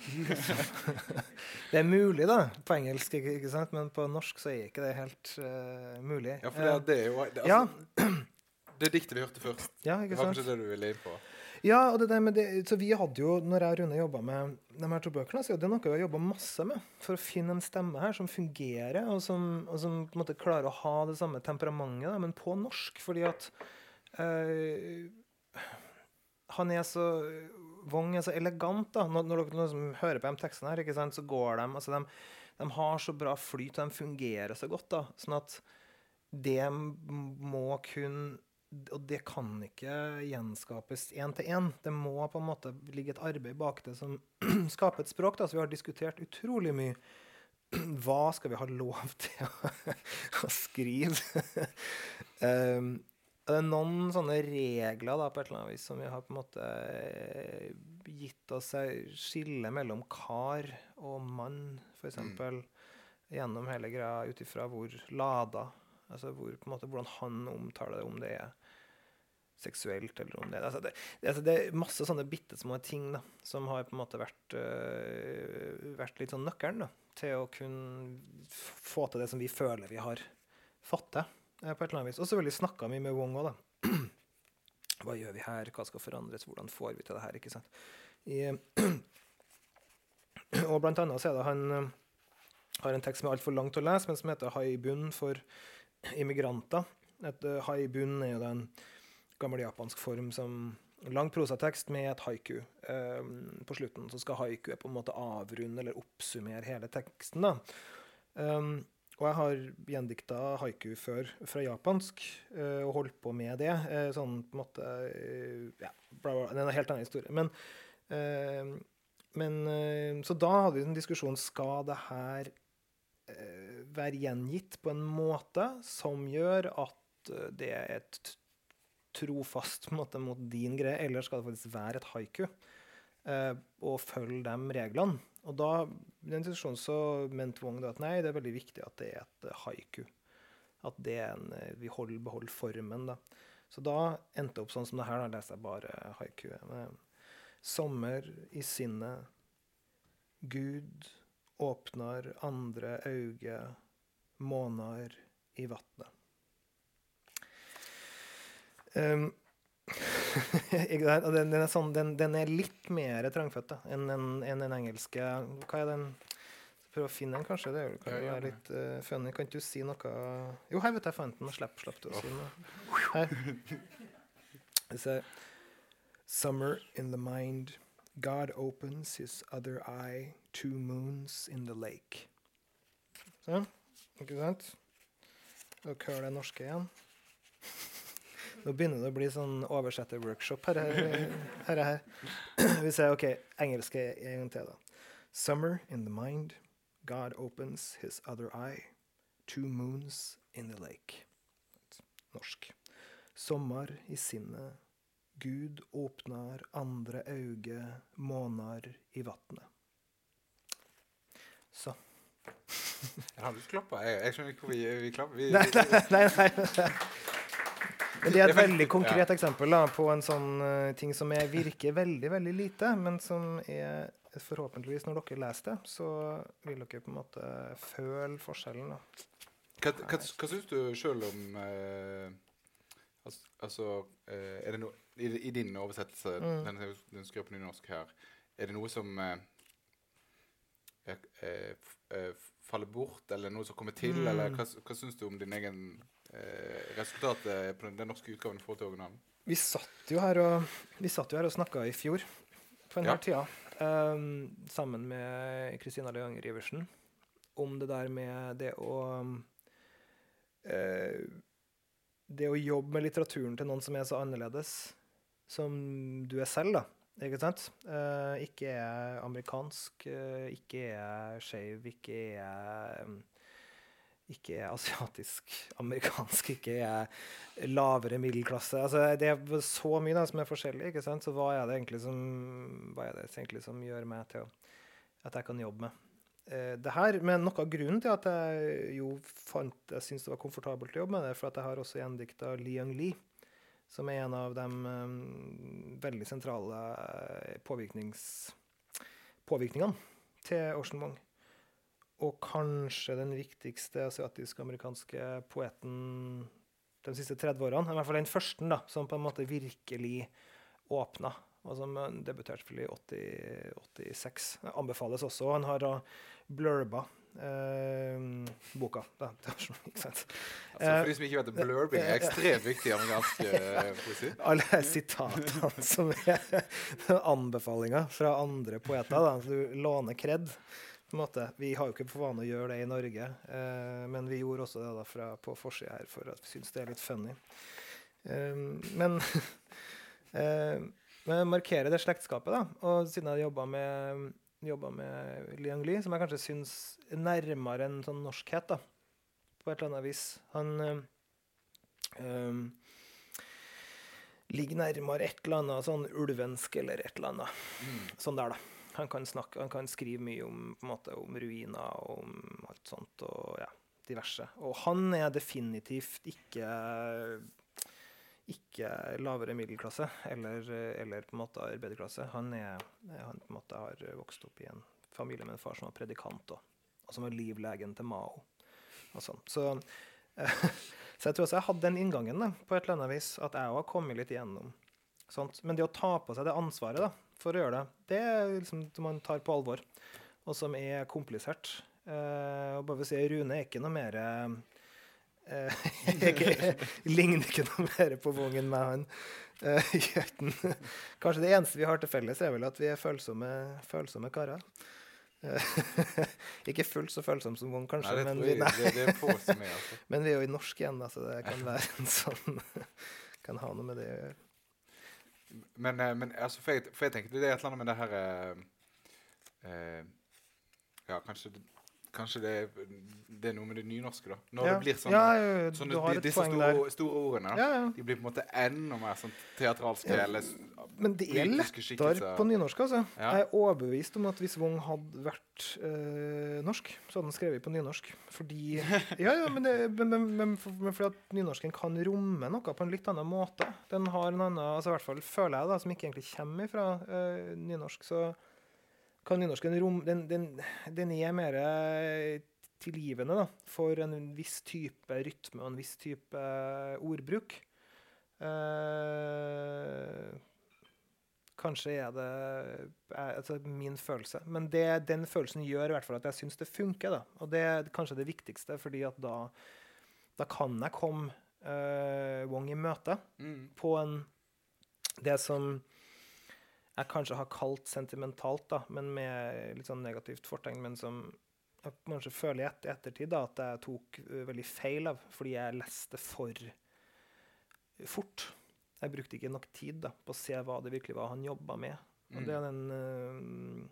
Speaker 2: (laughs) det er mulig, da, på engelsk, ikke, ikke sant? men på norsk så er ikke det helt uh, mulig.
Speaker 1: Ja, for det,
Speaker 2: Eh,
Speaker 1: det er jo det,
Speaker 2: ja.
Speaker 1: altså, det diktet vi hørte først,
Speaker 2: ja,
Speaker 1: det var kanskje det du ville inn på?
Speaker 2: Ja, og det der med det, så vi hadde jo, når jeg og Rune jobba med de her to bøkene, så er det noe vi har jobba masse med for å finne en stemme her som fungerer, og som, og som på en måte klarer å ha det samme temperamentet, da, men på norsk. Fordi at øh, han er så Wong er så elegant. da, Når, når dere liksom hører på de tekstene her, ikke sant, så går de altså de, de har så bra flyt, og de fungerer så godt. da, sånn at det må kun Og det kan ikke gjenskapes én til én. Det må på en måte ligge et arbeid bak det som (clears throat) skaper et språk. da, så Vi har diskutert utrolig mye. (clears throat) Hva skal vi ha lov til å, (laughs) å skrive? (laughs) um, det er noen sånne regler da, på et eller annet vis som vi har på en måte eh, gitt oss skille mellom kar og mann, f.eks. Mm. Gjennom hele greia ut ifra hvor lada Altså hvor, måte, hvordan han omtaler det, om det er seksuelt eller om det altså det, altså det er masse sånne bitte små ting da, som har på en måte vært, øh, vært litt sånn nøkkelen da, til å kunne få til det som vi føler vi har fått til. eh, på et eller annet vis. Og selvfølgelig snakka mye med Wong òg, da. (clears throat) Hva gjør vi her? Hva skal forandres? Hvordan får vi til det her? ikke sant? I, (clears throat) og blant annet så er det han eh, har en tekst som er altfor lang til å lese, men som heter 'Haibun for immigranter'. Et uh, haibun er jo en gammel japansk form som lang prosatekst med et haiku. Um, på slutten så skal haikuet på en måte avrunde eller oppsummere hele teksten. da. Um, og jeg har gjendikta haiku før fra japansk uh, og holdt på med det. Uh, sånn på en måte uh, Ja, bla, bla, det er en helt annen historie. Men, men Så da hadde vi en diskusjon skal det her være gjengitt på en måte som gjør at det er et trofast måte, mot din greie, eller skal det faktisk være et haiku? og følge de reglene. Og da, i den situasjonen så mente Wong at nei, det er veldig viktig at det er et uh, haiku. At det er en, vi holder, beholder formen. da. Så da endte det opp sånn som det her. Da leser jeg bare haiku. Sommer i sinnet. Gud åpner andre øyne, måner i vannet. Um, (laughs) den, den, er sånn, den, den, er litt mer trangfødt enn en, en den engelske. Hva er den? Prøv å finne den, kanskje. Det kan jo være litt uh, funny. Kan ikke du si noe Jo, her vet jeg fant den. Slipp, slapp du å si noe. Her. Summer in the mind. God opens his other eye. Two moons in the lake. Sånn. Ikke sant? Og hør det norske igjen. Nå begynner det å bli sånn oversetterworkshop her. her, her, her. Vi ser OK, engelsk en gang til, da. Summer in the mind. God opens his other eye. Two moons in the lake. Norsk. Sommer i sinnet. Gud åpner andre øyne, måner i vatnet. Så.
Speaker 1: Har du å. Jeg, jeg skjønner ikke hvor vi, klapper. Vi,
Speaker 2: nei, nei, nei, nei. Det er et veldig konkret eksempel da, på en sånn uh, ting som er, virker veldig veldig lite, men som er forhåpentligvis, når dere leser det, så vil dere på en måte føle forskjellen. da.
Speaker 1: Hva, hva, hva syns du sjøl om uh, altså, altså uh, Er det noe i, i, din oversettelse, mm. den, den skrev på nynorsk her, er det noe som faller bort, eller noe som kommer til, mm. eller hva, hva syns du om din egen Eh, resultat på den norske utgaven i forhold til originalen?
Speaker 2: Vi satt jo her og, vi satt jo her og snakka i fjor på denne ja. tida um, sammen med Kristina Leanger Iversen om det der med det å uh, Det å jobbe med litteraturen til noen som er så annerledes som du er selv, da. Ikke sant? Uh, ikke er amerikansk, uh, ikke er skeiv, ikke er um, ikke er asiatisk, (laughs) amerikansk, ikke er lavere middelklasse. Altså, det er så mye da, som er forskjellig. ikke sant? Så hva er det egentlig som, hva er det egentlig som gjør meg til at jeg kan jobbe med eh, det her? Men noe av grunnen til at jeg jo fant jeg syntes det var komfortabelt å jobbe med det, for at jeg har også gjendikta Li Young Li, som er en av de um, veldig sentrale eh, påvirkningene til Ocean Wong og kanskje den viktigste asiatisk-amerikanske poeten de siste 30 årene. I hvert fall den første da, som på en måte virkelig åpna. Og som debuterte i 80, 86. Anbefales også. Han har da blurba eh, boka. Da.
Speaker 1: Altså, for de som ikke vet det, blurbing er ekstremt viktig i amerikansk eh, poesi. (laughs)
Speaker 2: Alle sitatene som er (laughs) anbefalinger fra andre poeter. Da. Du låner kred. Vi har jo ikke for vane å gjøre det i Norge, eh, men vi gjorde også det da fra, på forsida her for at vi syns det er litt funny. Um, men eh, men (laughs) markere det slektskapet, da. Og siden jeg jobba med, med Liang Li, som jeg kanskje syns er nærmere en sånn norskhet, da, på et eller annet vis Han øh, ligger nærmere et eller annet sånn ulvensk eller et eller annet. Mm. Sånn der, da. Han kan, snakke, han kan skrive mye om, måte, om, ruiner og om alt sånt. og ja, diverse. Og han er definitivt ikke ikke lavere middelklasse eller, eller på en måte arbeiderklasse. Han, er, han på en måte har vokst opp i en familie med en far som var predikant, og, og som var livlegen til Mao. Og sånn. Så (laughs) så jeg tror også jeg hadde den inngangen da, på et eller annet vis, at jeg òg har kommet litt igjennom. Sånt. Men det å ta på seg det ansvaret da, for å gjøre det, det er liksom man tar på alvor, og som er komplisert. Eh, og bare for å si, Rune er ikke noe mer eh, (laughs) ikke, Ligner ikke noe mer på Vong enn meg, han. Gjøten. Kanskje det eneste vi har til felles, er vel at vi er følsomme, følsomme karer. Eh, (laughs) ikke fullt så følsomme som Vong, kanskje,
Speaker 1: Nei,
Speaker 2: men, vi, nei,
Speaker 1: det, det altså. (laughs)
Speaker 2: men vi er jo i norsk igjen, så det kan være en sånn Kan ha noe med det å gjøre.
Speaker 1: Men, eh, men altså, for, jeg, for jeg tenker det er et eller annet med det her eh, eh, Ja, kanskje, det- kanskje det, det er noe med det nynorske, da. Når
Speaker 2: ja.
Speaker 1: det blir sånn,
Speaker 2: ja, ja, har
Speaker 1: de, disse store, store ordene, da,
Speaker 2: Ja, ja.
Speaker 1: de blir på en måte enda mer sånn teatralske eller
Speaker 2: Men det er lettere på nynorsk, altså. Jeg er overbevist om at hvis Wong hadde vært øh, norsk, så hadde han skrevet på nynorsk. Fordi (laughs) Ja, ja, men, det, men, men, men, for, men fordi at nynorsken kan romme noe på en litt annen måte. Den har en annen altså i hvert fall føler jeg da, som ikke egentlig kommer fra øh, nynorsk, så kan nynorsken rom... Den, den, den er mer eh, tilgivende da, for en viss type rytme og en viss type eh, ordbruk. Eh, kanskje er det er, altså min følelse. Men det, den følelsen gjør i hvert fall at jeg syns det funker. Da. Og det er kanskje det viktigste, fordi at da, da kan jeg komme eh, Wong i møte
Speaker 1: Mm.
Speaker 2: på en Det som jeg kanskje har kalt sentimentalt, da, men med litt sånn negativt fortegn, men som jeg kanskje føler i et, ettertid da, at jeg tok ø, veldig feil av, fordi jeg leste for fort. Jeg brukte ikke nok tid da, på å se hva det virkelig var han jobba med. Og,
Speaker 1: Mm.
Speaker 2: det er den, ø,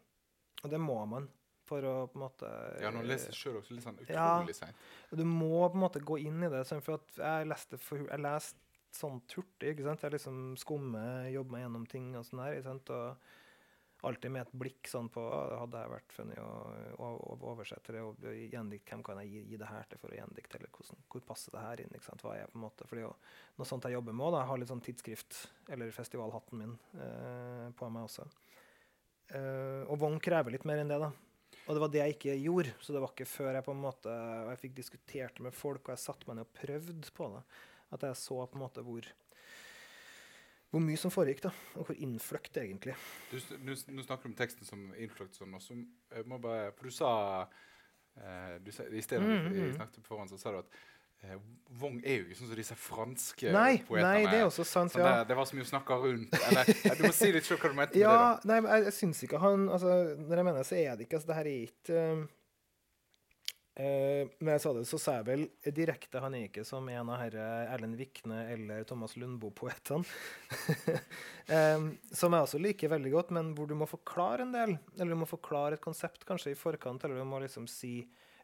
Speaker 2: og det må man for å på en måte
Speaker 1: Ja, nå leser jeg sjøl også litt sånn
Speaker 2: Ja.
Speaker 1: utrolig seint.
Speaker 2: og Du må på en måte gå inn i det. sånn, For at jeg leste for, jeg leste sånn hurtig. ikke sant? Jeg liksom skummer, jobber meg gjennom ting og sånn her. ikke sant? Og alltid med et blikk sånn på Hadde jeg vært funnet å, å, å oversette det og gjendikt, hvem kan jeg gi, gi det her til for å gjendikte? Eller hvordan, hvor passer det her inn? ikke sant? Hva er jeg på en måte? Fordi jo, noe sånt jeg jobber med òg, jeg har litt sånn tidsskrift, eller festivalhatten min, eh, på meg også. Eh, og Vogn krever litt mer enn det, da. Og det var det jeg ikke gjorde. Så det var ikke før jeg på en måte jeg fikk diskutert med folk og jeg satte meg ned og prøvde på det, at jeg så på en måte hvor hvor mye som foregikk, da, og hvor innfløkt det egentlig.
Speaker 1: Du, du, nå snakker du om teksten som innfløkt sånn, og så må bare For du sa, eh, du sa I stedet
Speaker 2: Mm,
Speaker 1: vi
Speaker 2: mm.
Speaker 1: snakket på forhånd, så sa du at eh, Wong er jo ikke sånn som disse franske
Speaker 2: Nei,
Speaker 1: poetene.
Speaker 2: nei, det er også sant.
Speaker 1: Sånn
Speaker 2: ja.
Speaker 1: Det, det var så mye å snakke rundt. Eller, (laughs) du må si litt selv hva du mente
Speaker 2: Ja,
Speaker 1: med
Speaker 2: nei, men jeg, jeg syns ikke han altså, Når jeg mener så er det ikke altså, Det her er ikke eh, eh, Når jeg sa det, så sa jeg vel direkte han er ikke som en av herre Erlend Vikne eller Thomas Lundboe-poetene. (laughs) eh, som jeg også liker veldig godt, men hvor du må forklare en del. Eller du må forklare et konsept kanskje i forkant, eller du må liksom si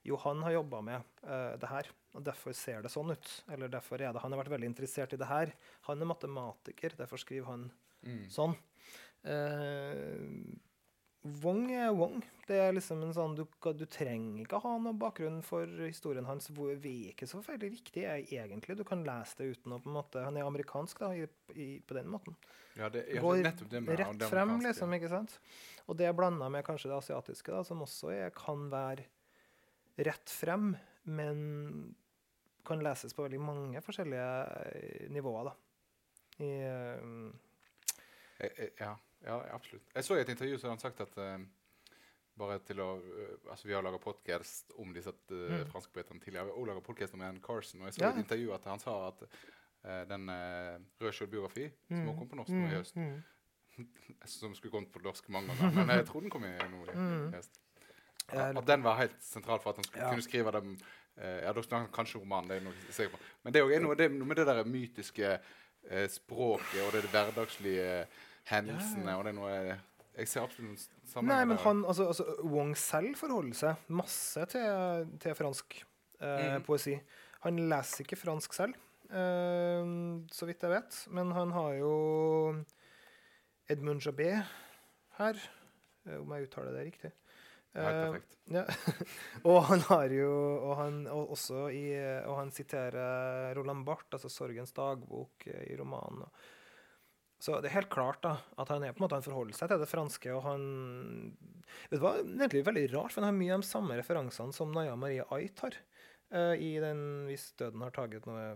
Speaker 2: jo, han har jobba med eh, det her, og derfor ser det sånn ut. Eller derfor er det Han har vært veldig interessert i det her. Han er matematiker, derfor skriver han?
Speaker 1: Mm.
Speaker 2: Sånn. Eh, Wong er Wong. Det er liksom en sånn, du, du trenger ikke ha noe bakgrunn for historien hans. hvor Vi er ikke så veldig viktig egentlig. Du kan lese det uten å på en måte Han er amerikansk da, i, i, på den måten.
Speaker 1: Ja, det er
Speaker 2: Går
Speaker 1: nettopp det med
Speaker 2: Rett frem, liksom. ikke sant? Og det er blanda med kanskje det asiatiske, da, som også er, kan være rett frem, men kan leses på veldig mange forskjellige eh, nivåer, da. I, eh,
Speaker 1: Ja, ja, absolutt. Jeg så i et intervju så hadde han sagt at uh, bare til å uh, Altså, vi har laga podkast om disse uh,
Speaker 2: Mm.
Speaker 1: franske poetene tidligere. Også laga podkast om Ann Carson, og jeg så
Speaker 2: Ja.
Speaker 1: i et intervju at han sa at uh, den uh, Rød selvbiografi, som
Speaker 2: Mm.
Speaker 1: også kom på norsk nå i høst
Speaker 2: mm. (laughs)
Speaker 1: Som skulle kommet på norsk mange ganger, men jeg tror den kom i nå i
Speaker 2: Mm.
Speaker 1: høst. At den var helt sentral for at han skulle
Speaker 2: Ja.
Speaker 1: kunne skrive dem Ja, da snakker kanskje roman, det er noe jeg sikker på. Men det er noe, det, er med det der mytiske eh, språket og det hverdagslige hendelsene og det er noe Jeg ser absolutt sammenheng.
Speaker 2: Nei, men han, altså, altså, Wong selv forholder seg masse til, til fransk eh,
Speaker 1: mm.
Speaker 2: poesi. Han leser ikke fransk selv, eh, så vidt jeg vet. Men han har jo Edmund Jabé her, eh, om jeg uttaler det riktig.
Speaker 1: Helt
Speaker 2: Eh, ja. (laughs) og han har jo og han, og også i, og han siterer Roland Barth, altså 'Sorgens dagbok', eh, i romanen. og- Så det er helt klart da, at han er på en måte, han forholder seg til det franske. og han, Vet du hva, det er egentlig veldig rart, for han har mye av de samme referansene som Naya Marie Ait har. Uh, i den hvis døden har taget noe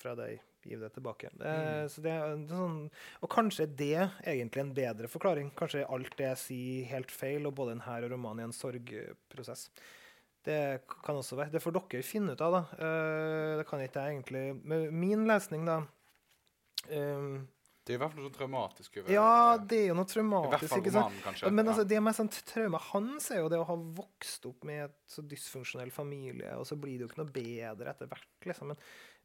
Speaker 2: fra deg, giv det tilbake. Uh,
Speaker 1: Mm.
Speaker 2: Så det det er sånn, og kanskje er det egentlig en bedre forklaring. Kanskje er alt det jeg sier, helt feil, og både denne og romanen er en sorgprosess. Det kan også være. Det får dere finne ut av, da. Uh, det kan ikke jeg egentlig Med min lesning, da ehm,
Speaker 1: Det er i hvert fall noe sånn traumatisk over
Speaker 2: Ja, det er jo noe
Speaker 1: I hvert
Speaker 2: traumatisk,
Speaker 1: fall romanen, kanskje.
Speaker 2: Men altså, det med sånn traume hans er jo det å ha vokst opp med et så dysfunksjonell familie, og så blir det jo ikke noe bedre etter hvert, liksom. Men,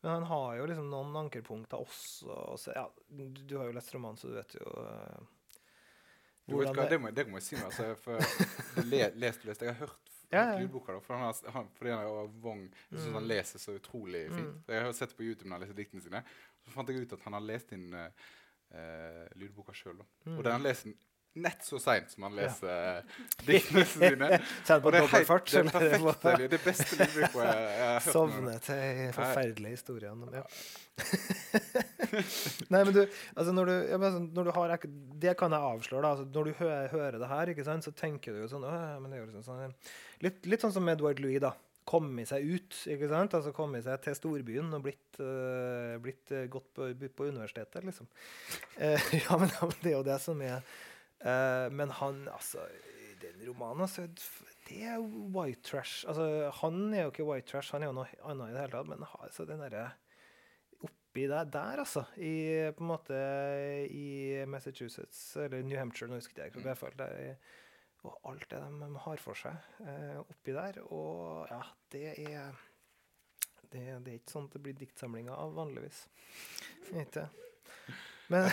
Speaker 2: men han har jo liksom noen ankerpunkter også. Og så, ja, du, du har jo lest romanen, så du vet jo uh,
Speaker 1: Du vet hva,
Speaker 2: det-
Speaker 1: må, det må jeg si meg. Altså, for le, lest og lest. Jeg har hørt,
Speaker 2: Ja, ja.
Speaker 1: lydboka, da, for han han, fordi han er Wong. Jeg synes
Speaker 2: Mm.
Speaker 1: han leser så utrolig fint.
Speaker 2: Mm.
Speaker 1: Jeg har sett på YouTube når han leser diktene sine. Så fant jeg ut at han har lest inn eh, eh, lydboka sjøl.
Speaker 2: Mm.
Speaker 1: Og den han leser nett så seint som han leser ja. (laughs) diktene sine. Og det er, helt, det er
Speaker 2: eller
Speaker 1: perfekt. Det er det beste lydboka jeg, jeg har hørt.
Speaker 2: Sovne til en forferdelig historie. Ja. (laughs) Nei, men du, altså når du, ja, men altså, når du har Det kan jeg avsløre. da, altså Når du hører, hører det her, sant, så tenker du jo sånn, «Åh, men det jo liksom sånn litt, litt sånn som Edward Louis. da, Kommet seg ut. ikke sant, altså Kommet seg til storbyen og blitt, uh, blitt eh, gått på, på universitetet, liksom. (laughs) Uh, ja, men, det er jo det som er uh, Men han, altså i Den romanen, altså det er white trash. Altså, han er jo ikke white trash, han er jo noe annet i det hele tatt. Men altså, den derre oppi der, der, altså, i på en måte i Massachusetts, eller New Hampshire, nå husker jeg ikke, i hvert fall, der, og alt det de, har for seg eh, oppi der. Og ja, det er det, det er ikke at det blir diktsamlinger av vanligvis. Ikke? Men,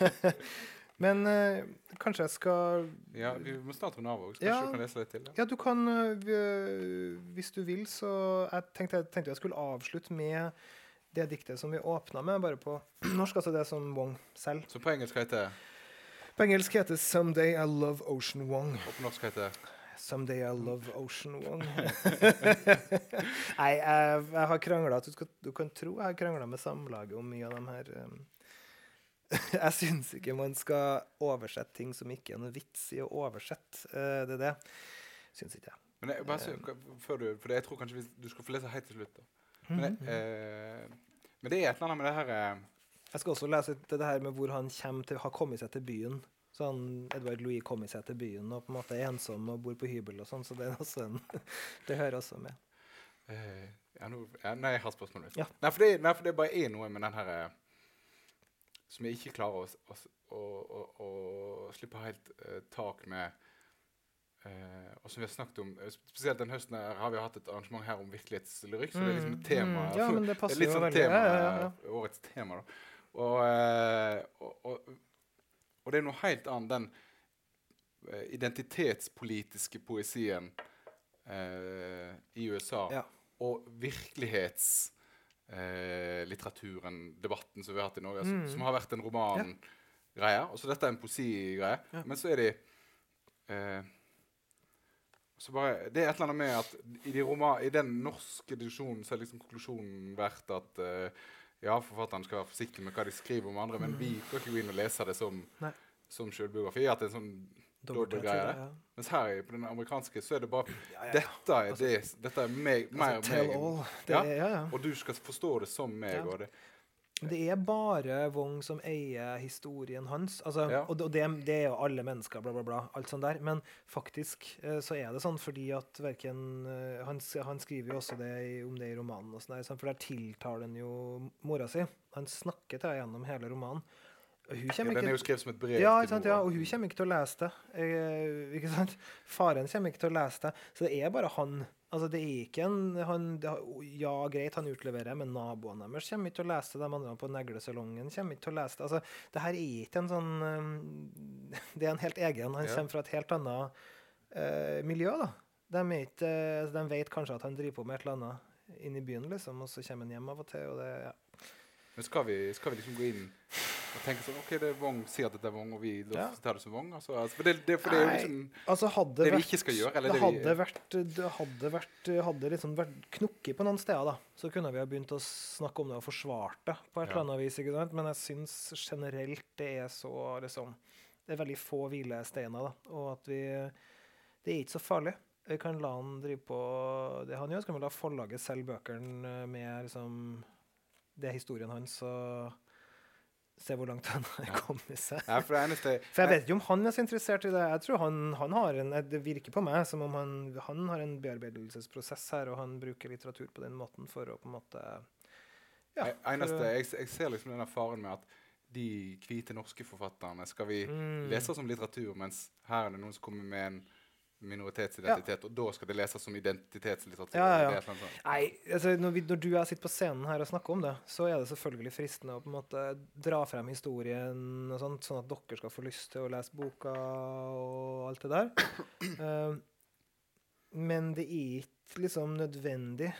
Speaker 2: (laughs) men eh, kanskje jeg skal
Speaker 1: Ja, vi må starte med Nav òg. Kanskje
Speaker 2: Ja.
Speaker 1: du kan lese litt til? Ja.
Speaker 2: Ja, du kan vi- Hvis du vil, så Jeg tenkte, jeg tenkte jeg skulle avslutte med det diktet som vi åpna med, bare på (clears throat) norsk. Altså det som Wong selv.
Speaker 1: Så på engelsk heter det
Speaker 2: På engelsk heter det 'Someday I Love Ocean Wong'.
Speaker 1: Og på norsk heter det
Speaker 2: 'Someday I Love Ocean Wong'. (laughs) (laughs) Nei, jeg, jeg har krangla du, skal- du kan tro jeg har krangla med Samlaget om mye av de her um, (laughs) Jeg syns ikke man skal oversette ting som ikke er noe vits i å oversette. Uh, det er det. Syns ikke jeg.
Speaker 1: Men jeg, bare, så- før du, for jeg tror kanskje vi, du skal få lese helt til slutt. da. Men, jeg, eh, men det er et eller annet med det her
Speaker 2: Jeg skal også lese det her med hvor han til, har kommet seg til byen. Så han, Edvard Louis kommer seg til byen og på en måte er ensom og bor på hybel og sånn. Så det, er også en, (laughs) det hører også med.
Speaker 1: Uh, ja, nå, ja, Nei, jeg har spørsmål.
Speaker 2: Ja.
Speaker 1: Nei, for det, nei, for det bare er noe med den her eh, som jeg ikke klarer å, å, å, å, slippe helt uh, tak med. Uh, og som vi har snakket om, Spesielt den høsten her har vi hatt et arrangement her om virkelighetslyrikk. Så det er liksom et tema.
Speaker 2: Mm, ja, det
Speaker 1: Det er litt sånn tema, årets tema, da. Og, eh, og, og, og det er noe helt annet den eh, identitetspolitiske poesien eh, i USA
Speaker 2: Ja.
Speaker 1: og virkelighetslitteraturen, debatten som vi har hatt i Norge, som,
Speaker 2: Mm.
Speaker 1: som har vært en romangreie. Og så dette er en poesigreie.
Speaker 2: Ja.
Speaker 1: Men så er de eh, så bare, det er et eller annet med at i, de i den norske diskusjonen så har liksom konklusjonen vært at eh, ja, forfatterne skal være forsiktige med hva de skriver om andre, men vi kan ikke gå inn og lese det som,
Speaker 2: Nei.
Speaker 1: som selvbiografi. At det er en sånn dobbel greie.
Speaker 2: Ja.
Speaker 1: Mens her på den amerikanske så er det bare
Speaker 2: Ja, ja.
Speaker 1: Dette er, det, dette er meg, mer
Speaker 2: Altså,
Speaker 1: meg.
Speaker 2: all. Det
Speaker 1: Ja. Og du skal forstå det som meg. Og det.
Speaker 2: Det er bare Wong som eier historien hans. Altså,
Speaker 1: Ja.
Speaker 2: Og det, det er jo alle mennesker, bla, bla, bla. alt sånt der. Men faktisk eh, så er det sånn fordi at verken eh, han, han skriver jo også det i, om det i romanen, og sånt der, for der tiltaler han jo mora si. Han snakker til henne gjennom hele romanen. Hun
Speaker 1: Ja, den er jo skrevet som et brev
Speaker 2: ja, sant, ja, og hun kommer ikke til å lese det. Eh? Faren kommer ikke til å lese det. Så det er bare han. Altså, det er ikke en han, Ja, greit, han utleverer, men naboene deres kommer ikke til å lese det. De andre på neglesalongen kommer ikke til å lese det. Altså, det her er ikke en sånn eh, (laughs) Det er en helt egen. Han
Speaker 1: Ja.
Speaker 2: kommer fra et helt annet eh, miljø, da. De, er ikke, eh, de vet kanskje at han driver på med et eller annet inne i byen, liksom, og så kommer han hjem av og til, og det ja.
Speaker 1: Men skal vi, skal vi liksom gå inn og tenke sånn OK, det er Vong, sier at dette er Vong, og vi
Speaker 2: Ja.
Speaker 1: tar det som Vong? Altså, for det, det, for det er jo liksom
Speaker 2: Altså hadde
Speaker 1: Det vi ikke skal gjøre, eller
Speaker 2: det,
Speaker 1: det vi-
Speaker 2: vært, det hadde vært Hadde liksom vært knokket på noen steder, da. Så kunne vi ha begynt å snakke om det og forsvart det på et eller annet vis. ikke sant? Men jeg syns generelt det er så liksom Det er veldig få hvilesteiner, da. Og at vi Det er ikke så farlig. Vi kan la han drive på det han gjør. Så kan vi la forlaget selge bøkene med liksom, det er historien hans, og se hvor langt han har kommet seg.
Speaker 1: Ja, for eneste
Speaker 2: For jeg vet ikke om han er så interessert i det. Jeg tror han, han har en, Det virker på meg som om han, han har en bearbeidelsesprosess her, og han bruker litteratur på den måten for å på en måte ja,
Speaker 1: eneste, jeg, jeg ser liksom denne faren med at de hvite norske forfatterne skal vi
Speaker 2: Mm.
Speaker 1: lese som litteratur, mens her er det noen som kommer med en minoritetsidentitet, og da skal det leses som identitetslitteratur.
Speaker 2: Ja, ja, ja.
Speaker 1: Annet sånt.
Speaker 2: Nei, altså når, vi, når du og jeg sitter på scenen her og snakker om det, så er det selvfølgelig fristende å på en måte dra frem historien og sånt, sånn at dere skal få lyst til å lese boka og alt det der. Uh, men det er ikke liksom nødvendig.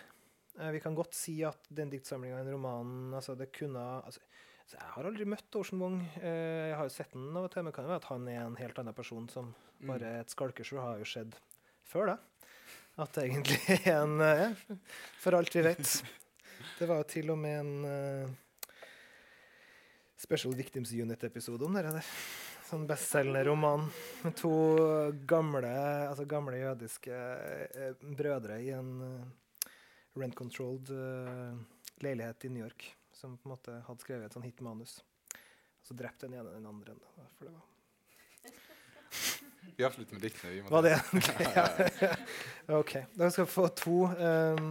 Speaker 2: Uh, vi kan godt si at den diktsamlinga, den romanen altså det kunne, altså, altså Jeg har aldri møtt Ocean Wong. Eh, jeg har jo sett den av og til, men kan jo være at han er en helt annen person som
Speaker 1: Mm.
Speaker 2: bare et skalkeskjul har jo skjedd før da. At det egentlig (laughs) er en eh, ja, For alt vi vet. Det var jo til og med en uh, Special Victims Unit-episode om det der. Sånn bestselgende roman med to gamle, altså gamle jødiske brødre i en uh, rent-controlled uh, leilighet i New York. Som på en måte hadde skrevet et sånn hitmanus. Og så drepte den ene den andre. For det var
Speaker 1: Vi avslutter med diktene. Vi
Speaker 2: Var det (laughs) okay, ja. (laughs) OK. Da skal vi få to um,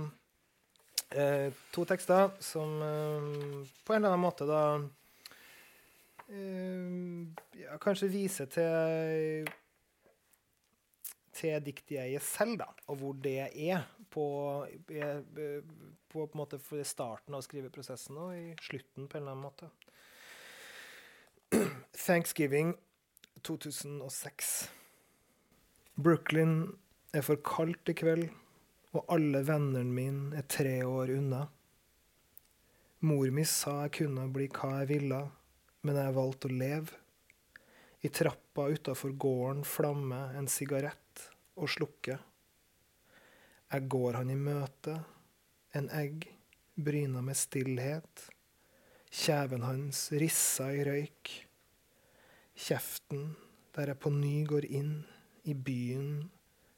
Speaker 2: uh, To tekster som um, på en eller annen måte da ehm, ja, Kanskje viser til til diktet jeg selv, da, og hvor det er på, eh, på, på måte for starten av skriveprosessen og i slutten på en eller annen måte. (clears throat) Thanksgiving 2006. Brooklyn er for kaldt i kveld, og alle vennene mine er tre år unna. Mor mi sa jeg kunne bli hva jeg ville, men jeg valgte å leve. I trappa utafor gården flammer en sigarett og slukker. Jeg går han i møte, en egg, bryna med stillhet. Kjeven hans rissa i røyk. Kjeften der jeg på ny går inn i byen,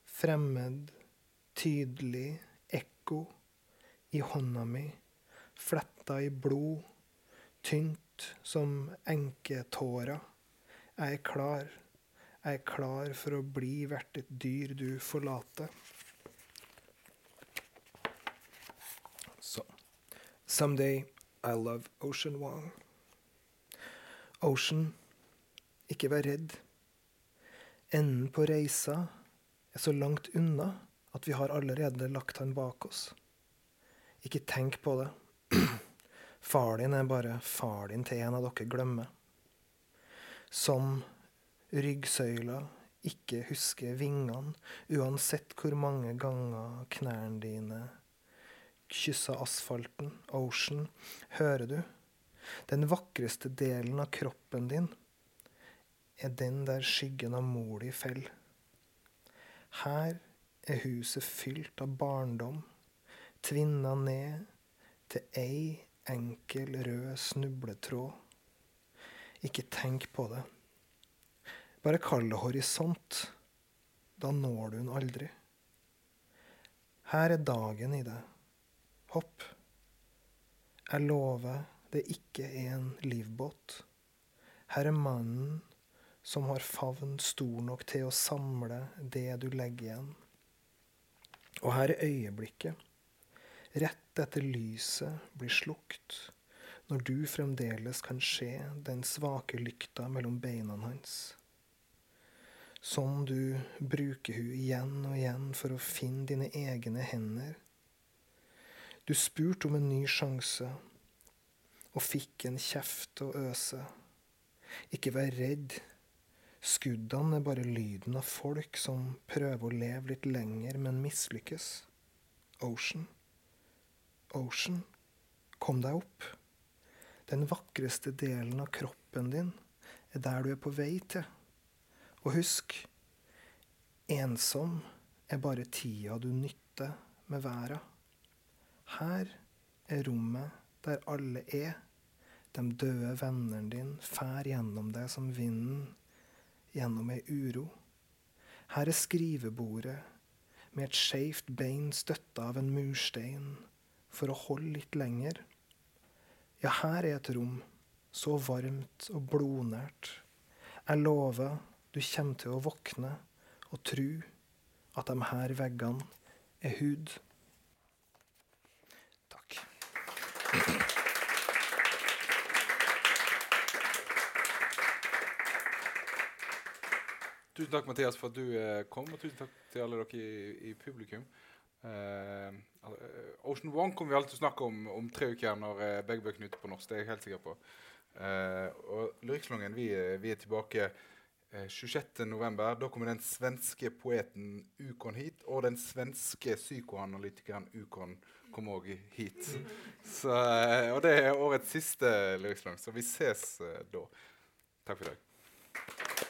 Speaker 2: fremmed, tydelig, ekko, i hånda mi, fletta i blod, tynt som enketårer. Jeg er klar, jeg er klar for å bli hvert et dyr du forlater. Someday I love Ocean Wong. Ocean, ikke vær redd. Enden på reisa er så langt unna at vi har allerede lagt han bak oss. Ikke tenk på det. (clears throat) Far din er bare far din til en av dere glemmer. Som ryggsøyla ikke husker vingene, uansett hvor mange ganger knærne dine kyssa asfalten, ocean, hører du? Den vakreste delen av kroppen din er den der skyggen av mor di faller. Her er huset fylt av barndom, tvinna ned til ei enkel rød snubletråd. Ikke tenk på det. Bare kall det horisont. Da når du den aldri. Her er dagen i det. Hopp. Jeg lover det ikke er en livbåt. Her er mannen som har favn stor nok til å samle det du legger igjen. Og her er øyeblikket. Rett etter lyset blir slukt, når du fremdeles kan se den svake lykta mellom beina hans. Sånn du bruker hun igjen og igjen for å finne dine egne hender. Du spurte om en ny sjanse, og fikk en kjeft å øse. Ikke vær redd. Skuddene er bare lyden av folk som prøver å leve litt lenger, men mislykkes. Ocean. Ocean, kom deg opp. Den vakreste delen av kroppen din er der du er på vei til. Og husk, ensom er bare tida du nytter med verda. Her er rommet der alle er. De døde vennene dine fær gjennom deg som vinden gjennom ei uro. Her er skrivebordet med et skeivt bein støtta av en murstein, for å holde litt lenger. Ja, her er et rom, så varmt og blodnært. Jeg lover du kommer til å våkne og tru at de her veggene er hud. Takk.
Speaker 1: Tusen takk, Mathias, for at du eh, kom, og tusen takk til alle dere i, i publikum. Uh, Ocean One kommer vi alltid til å snakke om om tre uker når uh, begge bøkene er ute på norsk. Det er jeg helt sikker på. Uh, og Lyrikksalongen, vi, vi er tilbake uh, 26.11. Da kommer den svenske poeten Ukon hit, og den svenske psykoanalytikeren Ukon kommer òg hit. Så, uh, og det er årets siste lyrikksalong, så vi ses da. Takk for i dag.